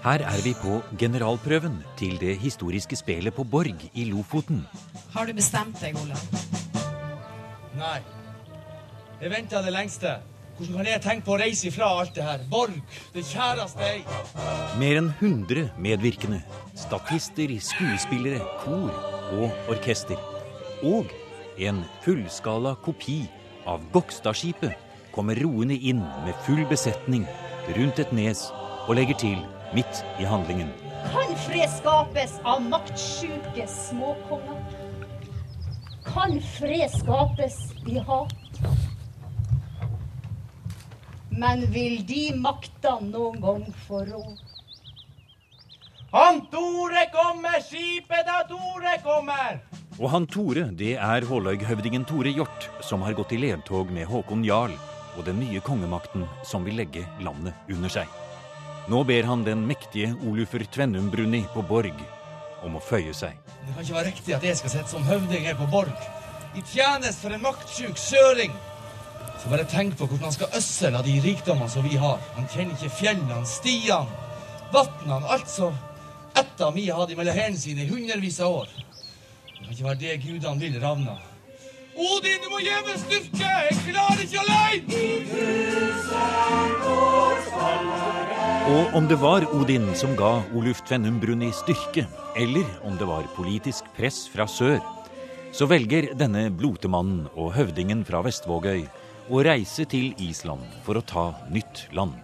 Her er vi på generalprøven til det historiske spelet på Borg i Lofoten. Har du bestemt deg, Olav? Nei. Jeg venta det lengste. Hvordan kan jeg tenke på å reise ifra alt det her? Borg, det kjæreste jeg Mer enn 100 medvirkende. Statister, skuespillere, kor og orkester. Og en fullskala kopi av Gokstadskipet kommer roende inn med full besetning rundt et nes og legger til midt i handlingen. Kan fred skapes av maktsjuke småkonger? Kan fred skapes i hat? Men vil de maktene noen gang få råd? Han Tore kommer! Skipet da Tore kommer! Og han Tore, det er Håløy-høvdingen Tore Hjort, som har gått i ledtog med Håkon Jarl og den nye kongemakten som vil legge landet under seg. Nå ber han den mektige Olufur Tvennum-Brunni på Borg om å føye seg. Det kan ikke være riktig at jeg skal sitte som høvding her på Borg. I tjeneste for en maktsjuk søring. Så bare tenk på hvordan han skal øssel av de rikdommene som vi har. Han kjenner ikke fjellene, stiene, vatnene, alt som ett av mi har hatt mellom hendene sine i hundrevis av år. Det kan ikke være det gudene vil, Ravna. Odin, du må gi meg styrke! Jeg klarer ikke alene! Og om det var Odin som ga Oluf Tvennum i styrke, eller om det var politisk press fra sør, så velger denne blotemannen og høvdingen fra Vestvågøy å reise til Island for å ta nytt land.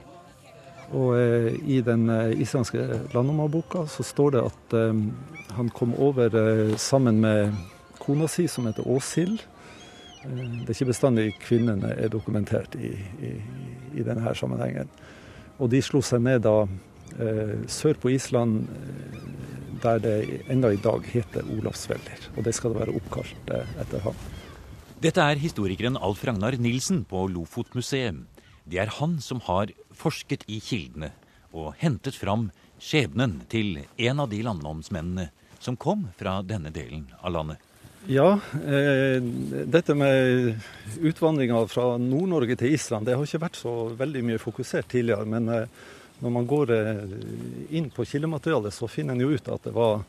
Og eh, i den eh, islandske landnummerboka så står det at eh, han kom over eh, sammen med kona si, som heter Åshild. Eh, det er ikke bestandig kvinnene er dokumentert i, i, i denne sammenhengen. Og de slo seg ned da eh, sør på Island, eh, der det ennå i dag heter Olavsvellir. Og det skal det være oppkalt eh, etter ham. Dette er historikeren Alf Ragnar Nilsen på Lofotmuseet. Det er han som har forsket i kildene og hentet fram skjebnen til en av de landnomsmennene som kom fra denne delen av landet. Ja, eh, dette med utvandringa fra Nord-Norge til Island, det har ikke vært så veldig mye fokusert tidligere. Men eh, når man går eh, inn på kildematerialet, så finner en jo ut at det var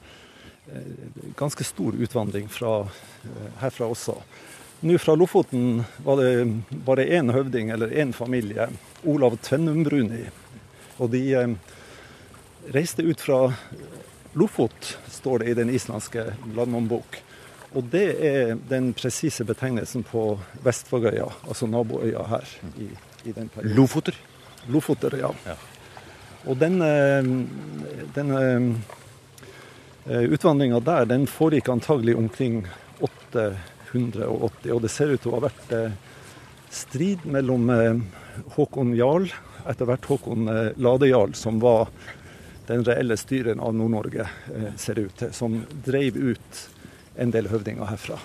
eh, ganske stor utvandring fra, eh, herfra også. Nå fra Lofoten var det bare én høvding, eller én familie, Olav Tvennum-Bruni. Og de eh, reiste ut fra Lofot, står det i den islandske landnåmbok. Og det er den presise betegnelsen på Vestvågøya, altså naboøya her. i, i den perioden. Lofoter. Lofoter, ja. Ja. Og den, eh, den eh, utvandringa der, den foregikk antagelig omkring 880. Og det ser ut til å ha vært eh, strid mellom eh, Håkon Jarl, etter hvert Håkon eh, Ladejarl, som var den reelle styren av Nord-Norge, eh, ser det ut til, som dreiv ut en del høvdinger herfra.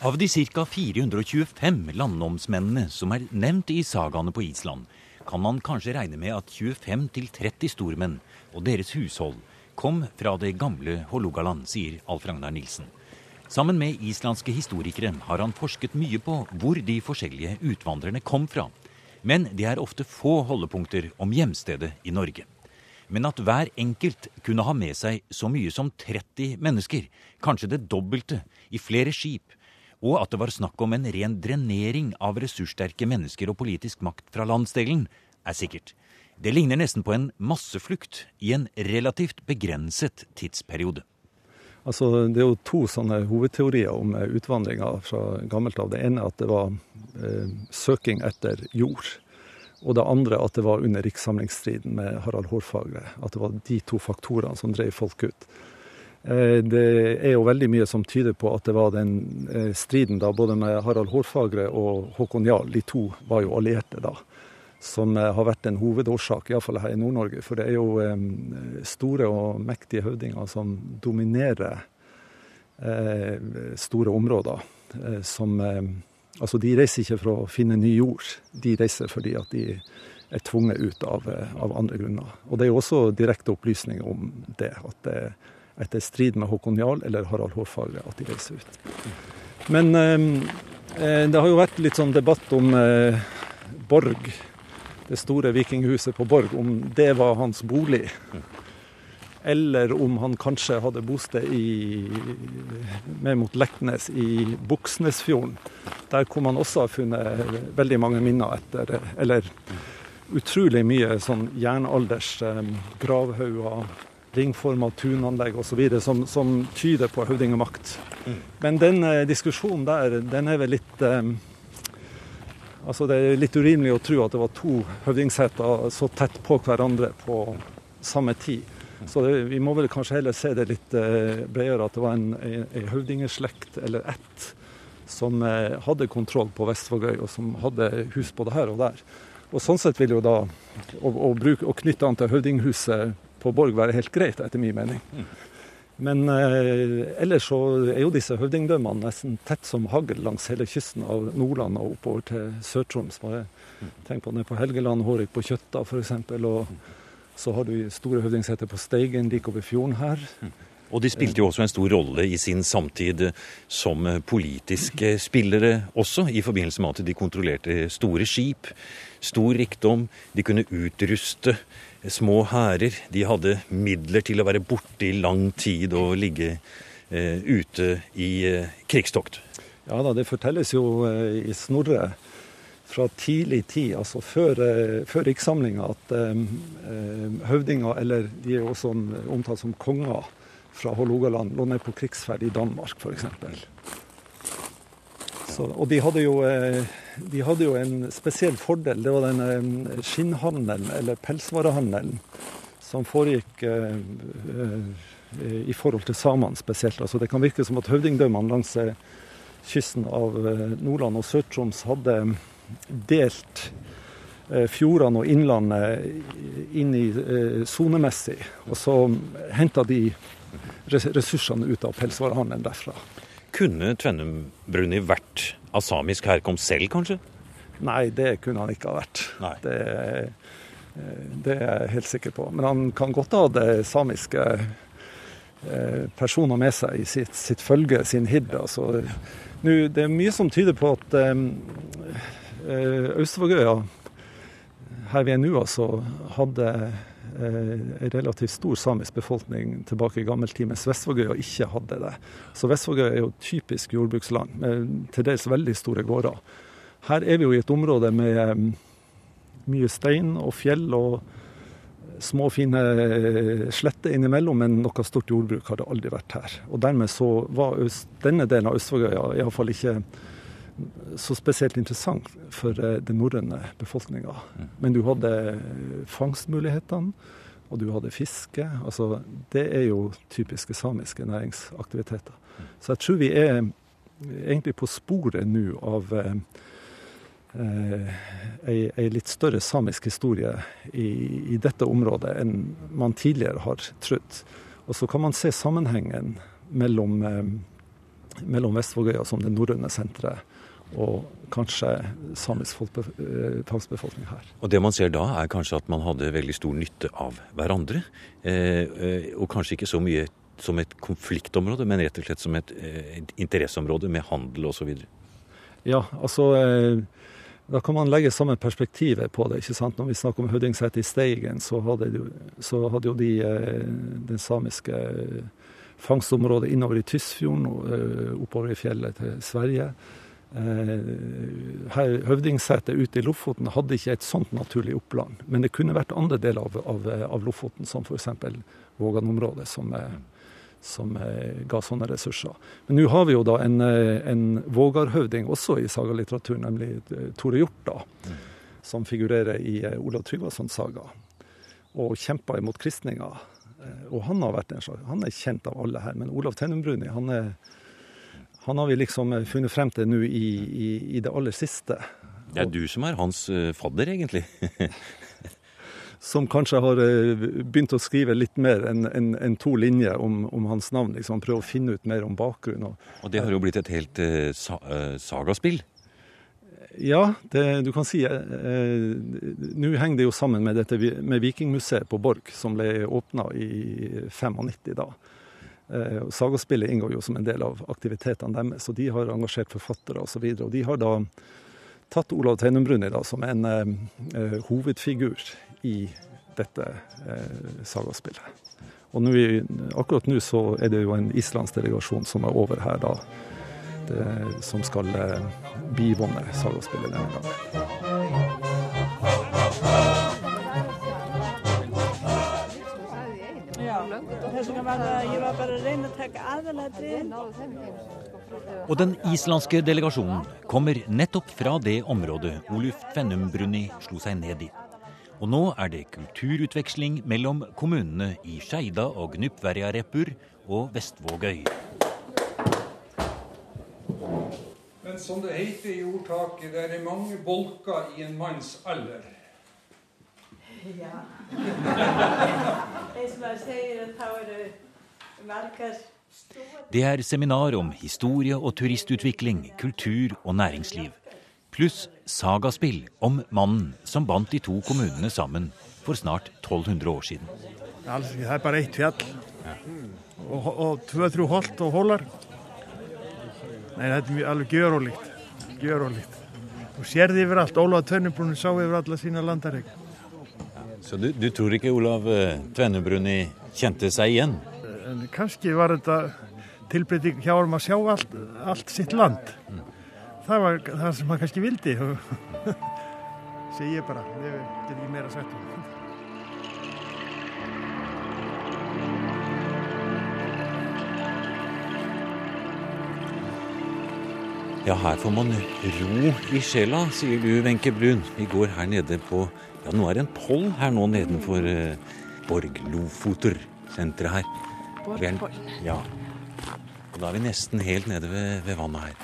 Av de ca. 425 landnomsmennene som er nevnt i sagaene på Island, kan man kanskje regne med at 25-30 stormenn og deres hushold kom fra det gamle Hålogaland, sier Alf Ragnar Nilsen. Sammen med islandske historikere har han forsket mye på hvor de forskjellige utvandrerne kom fra. Men det er ofte få holdepunkter om hjemstedet i Norge. Men at hver enkelt kunne ha med seg så mye som 30 mennesker, kanskje det dobbelte, i flere skip, og at det var snakk om en ren drenering av ressurssterke mennesker og politisk makt fra landsdelen, er sikkert. Det ligner nesten på en masseflukt i en relativt begrenset tidsperiode. Altså, det er jo to sånne hovedteorier om eh, utvandringa fra gammelt av. Det ene er at det var eh, søking etter jord. Og det andre at det var under rikssamlingsstriden med Harald Hårfagre. At det var de to faktorene som drev folk ut. Eh, det er jo veldig mye som tyder på at det var den eh, striden da, både med Harald Hårfagre og Håkon Jarl. De to var jo allierte da. Som eh, har vært en hovedårsak, iallfall her i Nord-Norge. For det er jo store og mektige høvdinger som dominerer store områder. Som Altså, de reiser ikke for å finne ny jord, de reiser fordi at de er tvunget ut av, eh, av andre grunner. Og det er jo også direkte opplysninger om det, at det er etter strid med Håkon Jarl eller Harald Hårfagre at de reiser ut. Men eh, eh, det har jo vært litt sånn debatt om eh, Borg, det store vikinghuset på Borg, om det var hans bolig. Eller om han kanskje hadde bosted i, mer mot Leknes i Buksnesfjorden. Der hvor man også har funnet veldig mange minner etter Eller utrolig mye sånn jernalders eh, gravhauger, ringforma tunanlegg osv. Som, som tyder på høvdingemakt. Men den eh, diskusjonen der, den er vel litt eh, Altså Det er litt urimelig å tro at det var to høvdingseter så tett på hverandre på samme tid. Så det, vi må vel kanskje heller se det litt eh, bredere, at det var en, en høvdingeslekt eller ett som eh, hadde kontroll på Vestvågøy, og som hadde hus både her og der. Og Sånn sett vil jo da å, å, bruke, å knytte an til høvdinghuset på Borg være helt greit, etter min mening. Men eh, ellers så er jo disse høvdingdømmene nesten tett som hagl langs hele kysten av Nordland og oppover til Sør-Troms. Tenk på ned på Helgeland, Hårek på Kjøtta f.eks. Og så har du store høvdingseter på Steigen, like over fjorden her. Og de spilte jo også en stor rolle i sin samtid som politiske spillere også, i forbindelse med at de kontrollerte store skip, stor rikdom. De kunne utruste små hærer. De hadde midler til å være borte i lang tid og ligge eh, ute i eh, krigstokt. Ja da, det fortelles jo eh, i Snorre fra tidlig tid, altså før, eh, før rikssamlinga, at eh, høvdinger, eller de er også omtalt som konger fra Hålogaland, lå ned på krigsferd i Danmark f.eks. Og de hadde, jo, de hadde jo en spesiell fordel. Det var den skinnhandelen, eller pelsvarehandelen, som foregikk i forhold til samene spesielt. Altså det kan virke som at høvdingdømmene langs kysten av Nordland og Sør-Troms hadde delt eh, fjordene og innlandet inn i eh, sonemessig. Og så henta de ressursene ut av pelsvarehandelen derfra. Kunne Tvennum Bruni vært av samisk herkomst selv, kanskje? Nei, det kunne han ikke ha vært. Det, eh, det, er jeg helt sikker på. Men han kan godt ha det samiske personer med seg i sitt, sitt følge, sin hidde. Altså, det er mye som tyder på at Eh, her vi er nå, altså, hadde eh, en relativt stor samisk befolkning tilbake i gammel tid, mens Vestvågøya ikke hadde det. Så Vestvågøya er jo typisk jordbruksland, med til dels veldig store gårder. Her er vi jo i et område med eh, mye stein og fjell og små, fine sletter innimellom, men noe stort jordbruk har det aldri vært her. Og dermed så var denne delen av Østvågøya iallfall ikke så spesielt interessant for eh, den norrøne befolkninga. Mm. Men du hadde eh, fangstmulighetene, og du hadde fiske. Altså, det er jo typiske samiske næringsaktiviteter. Mm. Så jeg tror vi er egentlig på sporet nå av eh, ei, ei, litt større samisk historie i, i, dette området enn man tidligere har trodd. Og så kan man se sammenhengen mellom, eh, mellom Vestvågøya som det norrøne senteret og kanskje samisk eh, her. Og Det man ser da, er kanskje at man hadde veldig stor nytte av hverandre. Eh, eh, og kanskje ikke så mye som et konfliktområde, men rett og slett som et, et interesseområde med handel osv. Ja, altså da kan man legge sammen perspektivet på det. ikke sant? Når vi snakker om Høvdingseter i Steigen, så hadde, jo, så hadde jo de den samiske fangstområdet innover i Tysfjorden og oppover i fjellet til Sverige. Eh, Høvdingsetet ute i Lofoten hadde ikke et sånt naturlig oppland. Men det kunne vært andre deler av, av, av Lofoten, som f.eks. Vågan-området, som, som, ga sånne ressurser. Men nå har vi jo da en, en vågarhøvding også i sagalitteraturen, nemlig Tore Hjort, da, som figurerer i Olav Tryggvasons saga. Og kjempa imot kristninga. Eh, og han har vært en slags, han er kjent av alle her, men Olav Tennumbruni han er han har vi liksom eh, funnet frem til nå i, i, i, det aller siste. Det er du som er hans eh, fadder, egentlig? som kanskje har eh, begynt å skrive litt mer enn en, en to linjer om, om, hans navn. liksom Prøve å finne ut mer om bakgrunnen. Og, og det har jo blitt et helt eh, sa, eh, sagaspill? Ja, det, du kan si eh, Nå henger det jo sammen med dette med Vikingmuseet på Borg, som ble åpna i 95 da. Eh, sagaspillet inngår jo som en del av aktivitetene deres, så de har engasjert forfattere osv. Og, så og de har da tatt Olav Teinumbrunni som en eh, eh, hovedfigur i dette eh, sagaspillet. Og nå, akkurat nå så er det jo en islandsdelegasjon som er over her, da. Det, som skal eh, bivåne sagaspillet denne gangen. Og den islandske delegasjonen kommer nettopp fra det området Oluf Fennumbrunni slo seg ned i. Og nå er det kulturutveksling mellom kommunene i Skeida og Gnupverjareppur og Vestvågøy. Men som det heter i ordtaket, det er mange bolker i en manns alder. Ja. Eins og maður segir að þá eru margar stóra Det er seminar om historie og turistutvikling, kultur og næringsliv. Pluss sagaspill om mannen som bandt de to kommunene sammen for snart 1200 år siden. Det ekki, það er bare eitt fjall og, og þrjú holt og holder. Nei, þetta er alveg gjörólíkt, gjörólíkt. Og sérði yfir allt, Ólaða Tönnubrunni sá yfir alla sína landareik. Så du, du tror ikke Olav Tvennebruni kjente seg igjen? Kanskje var dette tilbreyting hjá um að sjá allt, allt sitt land. Það var það sem hann kannski vildi. Segi ég bara, ég get ekki meira sagt um. Ja, her får man ro i sjela, sier du, Wenche Brun. Vi går her nede på Ja, nå er det en poll her nå nedenfor eh, Borg-Lofoter-senteret her. Vi er- Ja. Og da er vi nesten helt nede ved, ved vannet her.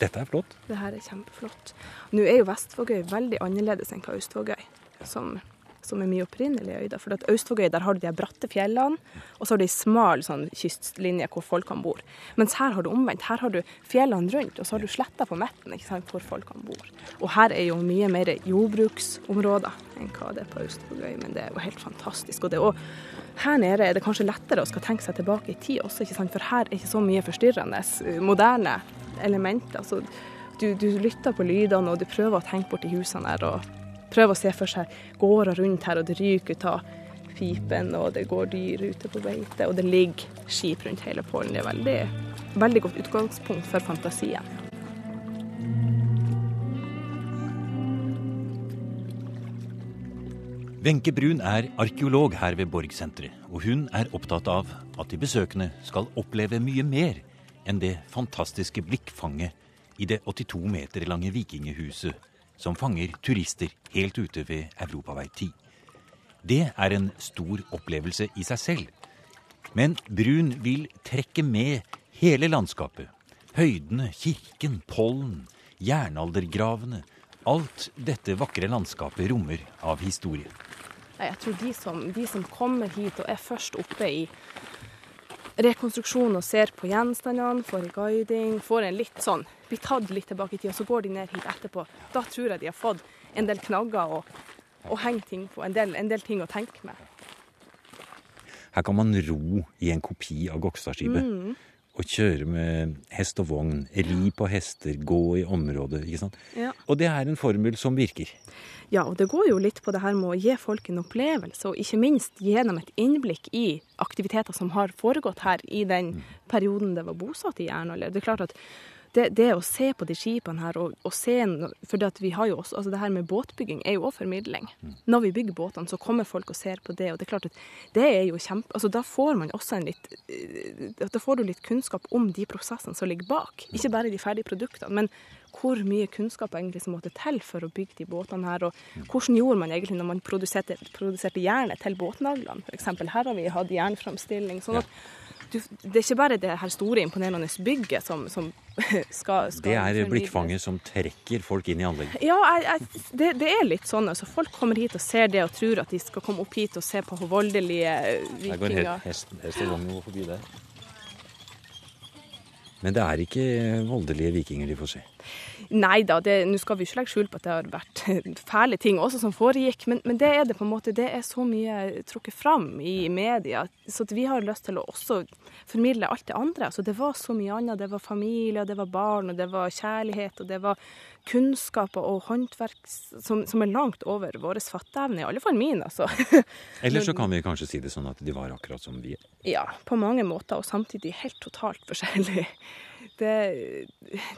Dette er flott. Det her er kjempeflott. Nå er jo Vestvågøy veldig annerledes enn hva Austvågøy, som, som er mye opprinnelig øy. da. For at Austvågøy der har du de bratte fjellene, og så har du ei smal sånn kystlinje hvor folk kan bor. Mens her har du omvendt. Her har du fjellene rundt, og så har du sletta på midten hvor folk kan bo. Og her er jo mye mer jordbruksområder enn hva det er på Austvågøy, men det er jo helt fantastisk. Og det er her nede er det kanskje lettere å skal tenke seg tilbake i tid også, for her er ikke så mye forstyrrende, eh, moderne elementer. Så du, du lytter på lydene, og du prøver å tenke bort i husene her, og prøver å se for seg gårder rundt her, og det ryker ut av pipen, og det går dyr ute på beite, og det ligger skip rundt hele pollen. Det er veldig, veldig godt utgangspunkt for fantasien. Wenche Brun er arkeolog her ved Borgsenteret, og hun er opptatt av at de besøkende skal oppleve mye mer enn det fantastiske blikkfanget i det 82 meter lange vikinghuset som fanger turister helt ute ved Europavei 10. Det er en stor opplevelse i seg selv. Men Brun vil trekke med hele landskapet. Høydene, kirken, pollen, jernaldergravene. Alt dette vakre landskapet rommer av historie. Jeg tror de som, de som kommer hit og er først oppe i rekonstruksjonen og ser på gjenstandene, får en guiding, får en litt sånn Blir tatt litt tilbake i tid, og så går de ned hit etterpå. Da tror jeg de har fått en del knagger og, og henge ting på. En del, en del ting å tenke med. Her kan man ro i en kopi av Gokstadskipet. Og kjøre med hest og vogn, ri på hester, gå i området. ikke sant? Ja. Og det er en formel som virker. Ja, og det går jo litt på det her med å gi folk en opplevelse, og ikke minst gi dem et innblikk i aktiviteter som har foregått her i den perioden det var bosatt i jernalder. Det er klart at det, det å se på de skipene her, og, og se For det, at vi har jo også, altså det her med båtbygging er jo også formidling. Når vi bygger båtene, så kommer folk og ser på det, og det er klart at det er jo kjempe... Altså da får man også en litt eh, Da får du litt kunnskap om de prosessene som ligger bak. Ikke bare de ferdige produktene, men hvor mye kunnskap egentlig som måtte til for å bygge de båtene her, og hvordan gjorde man egentlig når man produserte, produserte jernet til båtnaglene, f.eks. Her har vi hatt jernframstilling. sånn at du, det er ikke bare det her store, imponerende bygget som, som skal, skal Det er formidles. blikkfanget som trekker folk inn i anlegget. Ja, jeg, jeg, det, det er litt sånn. Altså, folk kommer hit og ser det og tror at de skal komme opp hit og se på voldelige vikinger. Der går hesten hest, og forbi der. Men det er ikke voldelige vikinger de får se. Nei da, nå skal vi ikke legge skjul på at det har vært fæle ting også som foregikk, men, men det er det på en måte. Det er så mye trukket fram i media, så vi har lyst til å også formidle alt det andre. Altså, det var så mye annet. Det var familie, det var barn, og det var kjærlighet, og det var kunnskaper og håndverk som, som er langt over vår fatteevne, i alle fall min, altså. Eller så kan vi kanskje si det sånn at de var akkurat som vi er. Ja, på mange måter, og samtidig helt totalt forskjellig. Det,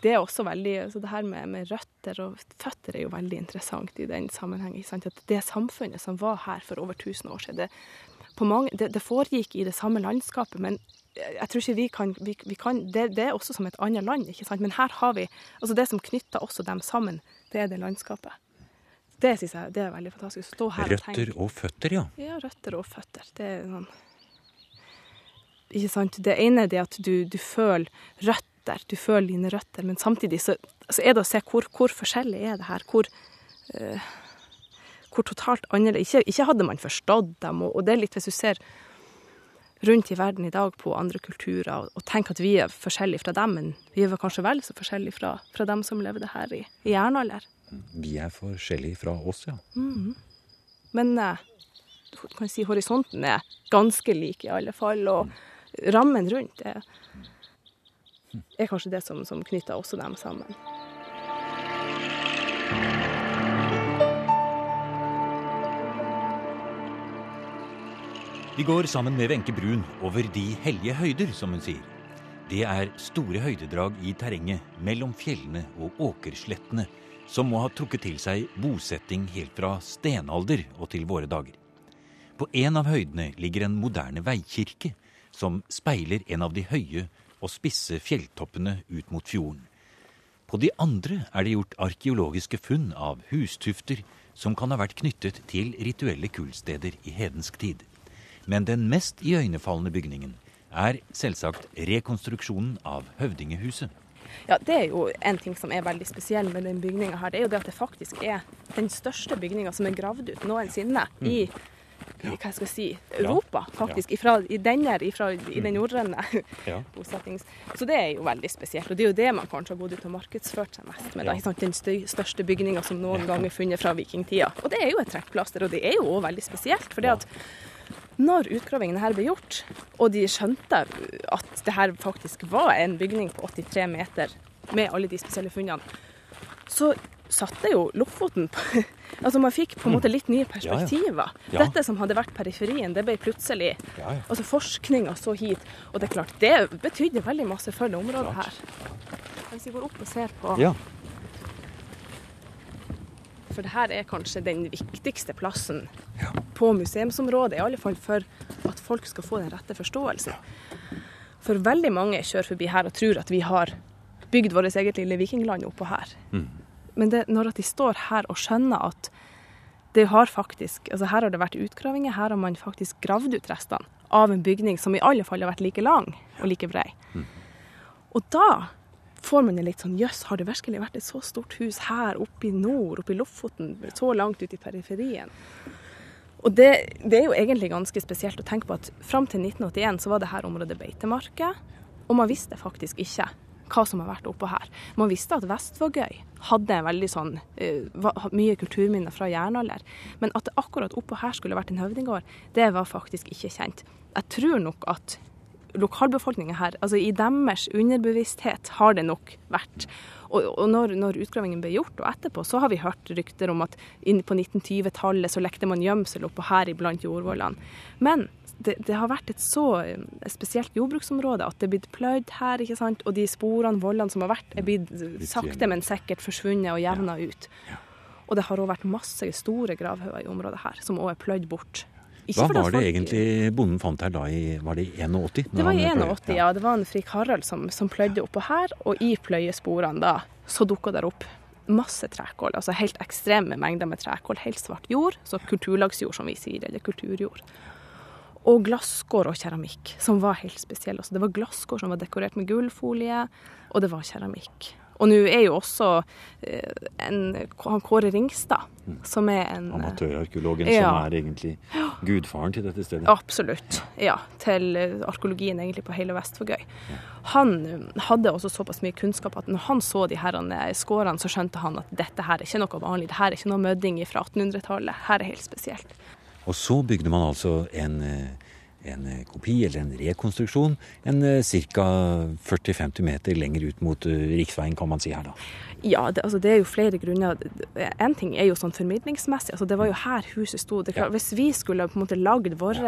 det er også veldig altså Det her med, med røtter og føtter er jo veldig interessant i den sammenheng. At det samfunnet som var her for over 1000 år siden, det, mange, det, det foregikk i det samme landskapet, men jeg tror ikke vi kan, vi, vi kan det, det er også som et annet land, ikke sant? Men her har vi altså Det som knytter også dem sammen, det er det landskapet. Det synes jeg det er veldig fantastisk. Stå her og tenke Røtter og føtter, ja. ja, røtter og føtter. Det er sånn Ikke sant. Det ene er det at du, du føler røtter, du føler dine røtter, men samtidig så, så er det å se hvor, hvor forskjellig er det her. Hvor, eh, hvor totalt annerledes ikke, ikke hadde man forstått dem, og, og det er litt hvis du ser rundt i verden i dag på andre kulturer og, og tenker at vi er forskjellige fra dem, men vi er kanskje vel så forskjellige fra, fra dem som levde her i, i jernalder. Vi er forskjellige fra oss, ja. Mhm. Men eh, kan si horisonten er ganske lik i alle fall, og rammen rundt er, er kanskje det som, som knytter også dem sammen. Vi går sammen med Wenche Brun over de hellige høyder, som hun sier. Det er store høydedrag i terrenget mellom fjellene og åkerslettene som må ha trukket til seg bosetting helt fra stenalder og til våre dager. På en av høydene ligger en moderne veikirke som speiler en av de høye og spisse fjelltoppene ut mot fjorden. På de andre er det gjort arkeologiske funn av hustufter som kan ha vært knyttet til rituelle kullsteder i hedensk tid. Men den mest iøynefallende bygningen er selvsagt rekonstruksjonen av høvdingehuset. Ja, Det er jo en ting som er veldig spesiell med den bygninga her. Det er jo det at det faktisk er den største bygninga som er gravd ut noensinne i i hva skal jeg si, Europa, faktisk. Ifra, I denne, ifra, i den norrøne Ja. bosettings... Så det er jo veldig spesielt. Og det er jo det man kanskje har gått ut og markedsført seg mest med. Da, sant? Den største bygninga som noen gang er funnet fra vikingtida. Og det er jo et trekkplaster, og det er jo òg veldig spesielt. For det at når utgravingene her ble gjort, og de skjønte at det her faktisk var en bygning på 83 meter med alle de spesielle funnene, så satte jo Lofoten på Altså man fikk på en måte litt nye perspektiver. Ja. Dette som hadde vært periferien, det ble plutselig Ja, ja. Altså forskninga så hit. Og det er klart, det betydde veldig masse for det området her. Hvis vi går opp og ser på Ja. For det her er kanskje den viktigste plassen på museumsområdet, i alle fall for at folk skal få den rette forståelsen. For veldig mange kjører forbi her og tror at vi har bygd vårt eget lille vikingland oppå her. Men det, når at de står her og skjønner at det har faktisk, altså her har det vært utgravinger, her har man faktisk gravd ut restene av en bygning som i alle fall har vært like lang og like brei. Og da får man en litt sånn jøss, har det virkelig vært et så stort hus her oppe i nord, oppe i Lofoten, så langt ut i periferien? Og det, det er jo egentlig ganske spesielt å tenke på at fram til 1981 så var det her området beitemarker, og man visste faktisk ikke hva som har vært oppå her. Man visste at Vestvågøy hadde veldig sånn, uh, mye kulturminner fra jernalder, men at det akkurat oppå her skulle vært en høvdinggård, det var faktisk ikke kjent. Jeg tror nok at lokalbefolkningen her, altså i deres underbevissthet har det nok vært. Og, og når, når utgravingen ble gjort, og etterpå, så har vi hørt rykter om at på 1920-tallet så lekte man gjemsel oppå her iblant jordvollene. Men det, det har vært et så eh, spesielt jordbruksområde at det er blitt pløyd her, ikke sant? og de sporene, vollene som har vært, er blitt sakte, men sikkert forsvunnet og jevna ut. Og det har òg vært masse store gravhauger i området her, som òg er pløyd bort. Hva var det folk- egentlig bonden fant her da i Var det i 81? det var i Når han pløy- 81, ja. Det var en Frik Harald som, som pløyde oppå her, og i pløyesporene da, så dukka der opp masse trekål. Altså helt ekstreme mengder med trekål. Helt svart jord, så kulturlagsjord som vi sier, eller kulturjord. Og glasskår og keramikk, som var helt spesiell. Altså, det var glasskår som var dekorert med gullfolie, og det var keramikk. Og nå er jo også eh, en, han Kåre Ringstad, som er en Amatørarkeologen Ja. som er egentlig gudfaren til dette stedet. Absolutt. Ja, til eh, arkeologien egentlig på hele Vestvågøy. Han eh, hadde også såpass mye kunnskap at når han så de her eh, skårene, så skjønte han at dette her er ikke noe vanlig. Dette er ikke noe mødding fra 1800-tallet. Her er helt spesielt. Og så bygde man altså en, eh, en eh, kopi, eller en rekonstruksjon, en ca. 40-50 meter lenger ut mot eh, riksveien, kan man si her da. Ja, det, altså det er jo flere grunner. En ting er jo sånn formidlingsmessig. altså Det var jo her huset sto. Det ja. Hvis vi skulle på en måte lagd vår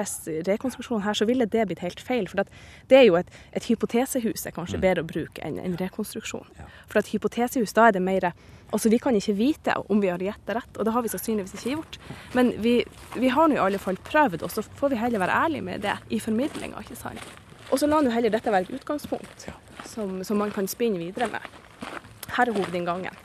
rekonstruksjon her, så ville det blitt helt feil. For at det er jo et, et hypotesehus er kanskje bedre å bruke enn en rekonstruksjon. For at hypotesehus, da er det mer Altså, vi kan ikke vite om vi har gjetta rett, og det har vi sannsynligvis ikke gjort. Men vi, vi har nå i alle fall prøvd, og så får vi heller være ærlige med det i formidlinga, ikke sant. Og så la nå heller dette være et utgangspunkt som, som man kan spinne videre med. Her er hovedinngangen.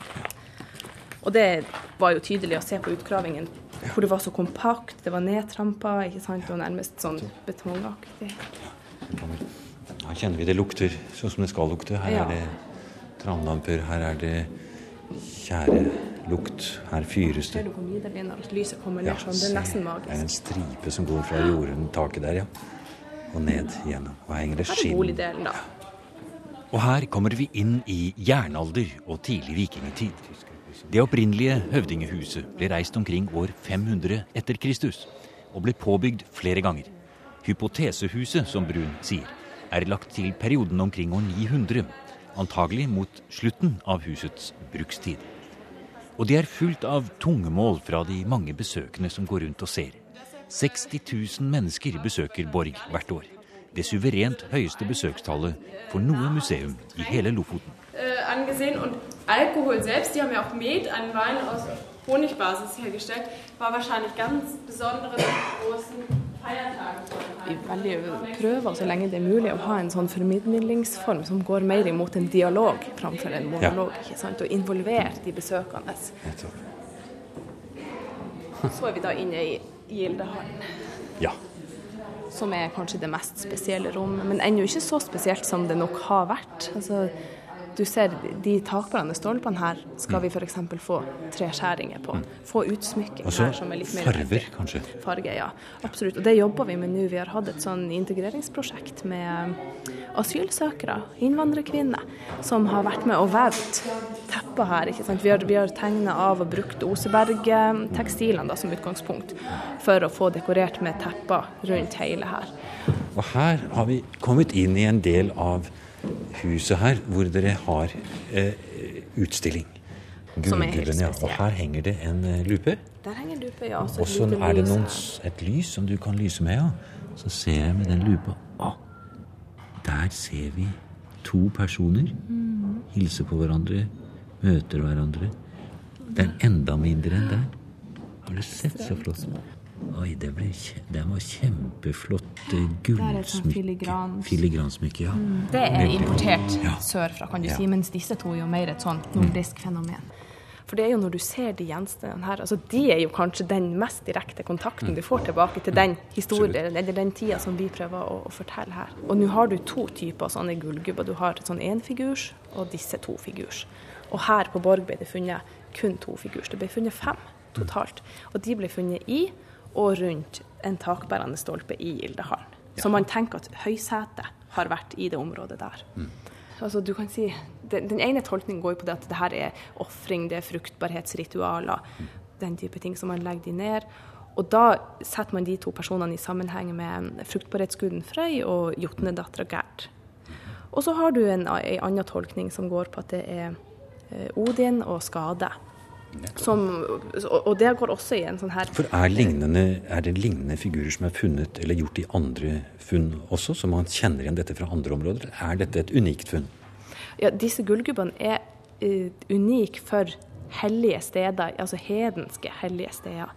Og det var jo tydelig å se på utgravingen, hvor det var så kompakt, det var nedtrampa, ikke sant, og nærmest sånn betongaktig. Her kjenner vi det lukter sånn som det skal lukte. Her er det tranlamper, her er det tjærelukt, her fyres det. lyset kommer ned sånn? Det er nesten Det er en stripe som går fra jorden, taket der, ja. Og ned igjennom. Og her henger det skinn. Og her kommer vi inn i jernalder og tidlig vikingtid. Det opprinnelige høvdingehuset ble reist omkring år 500 etter Kristus, og ble påbygd flere ganger. Hypotesehuset, som Brun sier, er lagt til perioden omkring år 900, antagelig mot slutten av husets brukstid. Og det er fullt av tungemål fra de mange besøkende som går rundt og ser. 60 000 mennesker besøker Borg hvert år. Det suverent høyeste besøkstallet for noe museum i hele Lofoten. äh, angesehen. Und Alkohol selbst, die haben ja auch Met, einen Wein aus Honigbasis hergestellt, war wahrscheinlich ganz besondere großen. Vi veldig prøver så lenge det er mulig å ha en sånn formidlingsform som går mer imot en dialog framfor en monolog. ikke sant? Og involvere de besøkende. Så er vi da inne i Gildehallen, Ja. som er kanskje det mest spesielle rommet. Men ennå ikke så spesielt som det nok har vært. Altså, du ser de takbærende stolpene her skal vi f.eks. få treskjæringer på. Få utsmykking Også her som er litt mer Farger, kanskje. farge, ja. Absolutt. Og det jobber vi med nå. Vi har hatt et sånn integreringsprosjekt med asylsøkere, innvandrerkvinner, som har vært med og vevd tepper her. ikke sant? Vi har, vi har tegna av og brukt Oseberg-tekstilene som utgangspunkt for å få dekorert med tepper rundt hele her. Og her har vi kommet inn i en del av huset her hvor dere har eh, utstilling. Gullgubben, ja. Og her henger det en eh, lupe. Der henger lupe, ja. Og så er det noen, et lys som du kan lyse med, ja. Så ser jeg med den lupa ah, der ser vi to personer Mm. hilse på hverandre, møter hverandre. Det er enda mindre enn der. Har du sett så flott? Oi, det, ble, det var kjempeflott eh, gullsmykke. Filigransmykke, ja. Det er importert Ja. sørfra, kan du Ja. si, mens disse to er jo mer et sånn nordisk fenomen. For det er jo når du ser de gjenstandene her, altså de er jo kanskje den mest direkte kontakten du får tilbake til den historien, eller den tida som vi prøver å, å fortelle her. Og nå har du to typer sånne gullgubber. Du har sånn énfigurs og disse to figurs. Og her på Borg ble det funnet kun to figurs. Det ble funnet fem totalt. Og de ble funnet i og rundt en takbærende stolpe i Gildehallen. Så man tenker at høysetet har vært i det området der. Altså, du kan si, den, den ene tolkningen går jo på det at det her er ofring, det er fruktbarhetsritualer, den type ting som man legger de ned. Og da setter man de to personene i sammenheng med fruktbarhetsguden Frøy og jotnedattera Gerd. Og så har du en, en annen tolkning som går på at det er eh, Odin og skade. Som, og det går også i en sånn her For er, lignende, er det lignende figurer som er funnet eller gjort i andre funn også, så man kjenner igjen dette fra andre områder? Er dette et unikt funn? Ja, disse gullgubbene er uh, unike for hellige steder, altså hedenske hellige steder.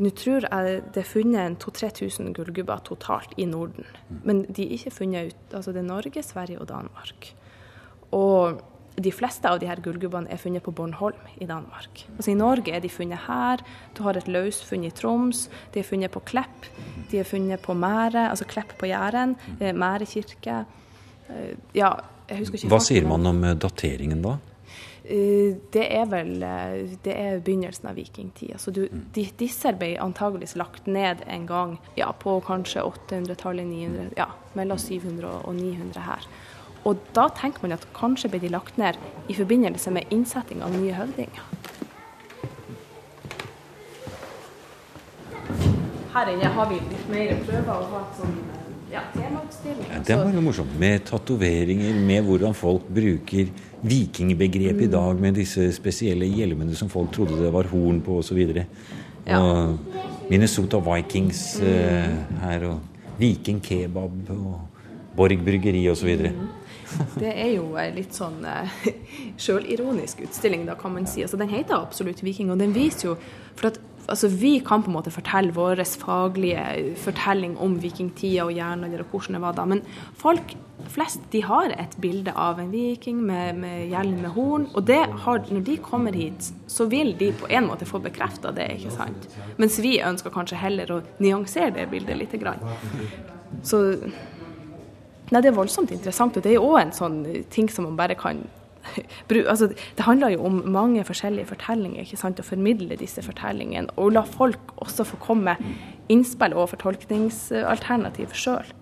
Nå tror jeg det er funnet en 2000-3000 gullgubber totalt i Norden. Men de er ikke funnet ut Altså det er Norge, Sverige og Danmark. Og de fleste av de her gullgubbene er funnet på Bornholm i Danmark. Altså I Norge er de funnet her. Du har et løsfunn i Troms. De er funnet på Klepp. De er funnet på Mære, altså Klepp på Jæren. eh, Mære kirke. Eh, Ja, jeg husker ikke Hva sier man om eh, dateringen da? Det er vel det er begynnelsen av vikingtida. Så du, de, disse ble antageligvis lagt ned en gang ja, på kanskje 800-tallet, 900, ja, mellom 700 og 900 her. Og da tenker man at kanskje ble de lagt ned i forbindelse med innsetting av nye høvdinger. Her inne har vi litt mer prøver og ha et sånn ja, temautstilling. Ja, det var jo morsomt. Med tatoveringer, med hvordan folk bruker vikingbegrepet i dag, med disse spesielle hjelmene som folk trodde det var horn på osv. Og, Ja. og Minnesota Vikings eh, her, og Viking kebab og Borg bryggeri osv. Det er jo en litt sånn eh, sjølironisk utstilling, da kan man si. Altså, den heter absolutt Viking, og den viser jo For at altså, vi kan på en måte fortelle vår faglige fortelling om vikingtida og jernalder og hvordan det var da, men folk flest de har et bilde av en viking med, med hjelm med horn, og det har, når de kommer hit, så vil de på en måte få bekrefta det, ikke sant? Mens vi ønsker kanskje heller å nyansere det bildet litt. Så Nei, Det er voldsomt interessant, og det er jo òg en sånn ting som man bare kan altså, Det handler jo om mange forskjellige fortellinger, ikke sant, å formidle disse fortellingene. Og la folk også få komme innspill og fortolkningsalternativ sjøl.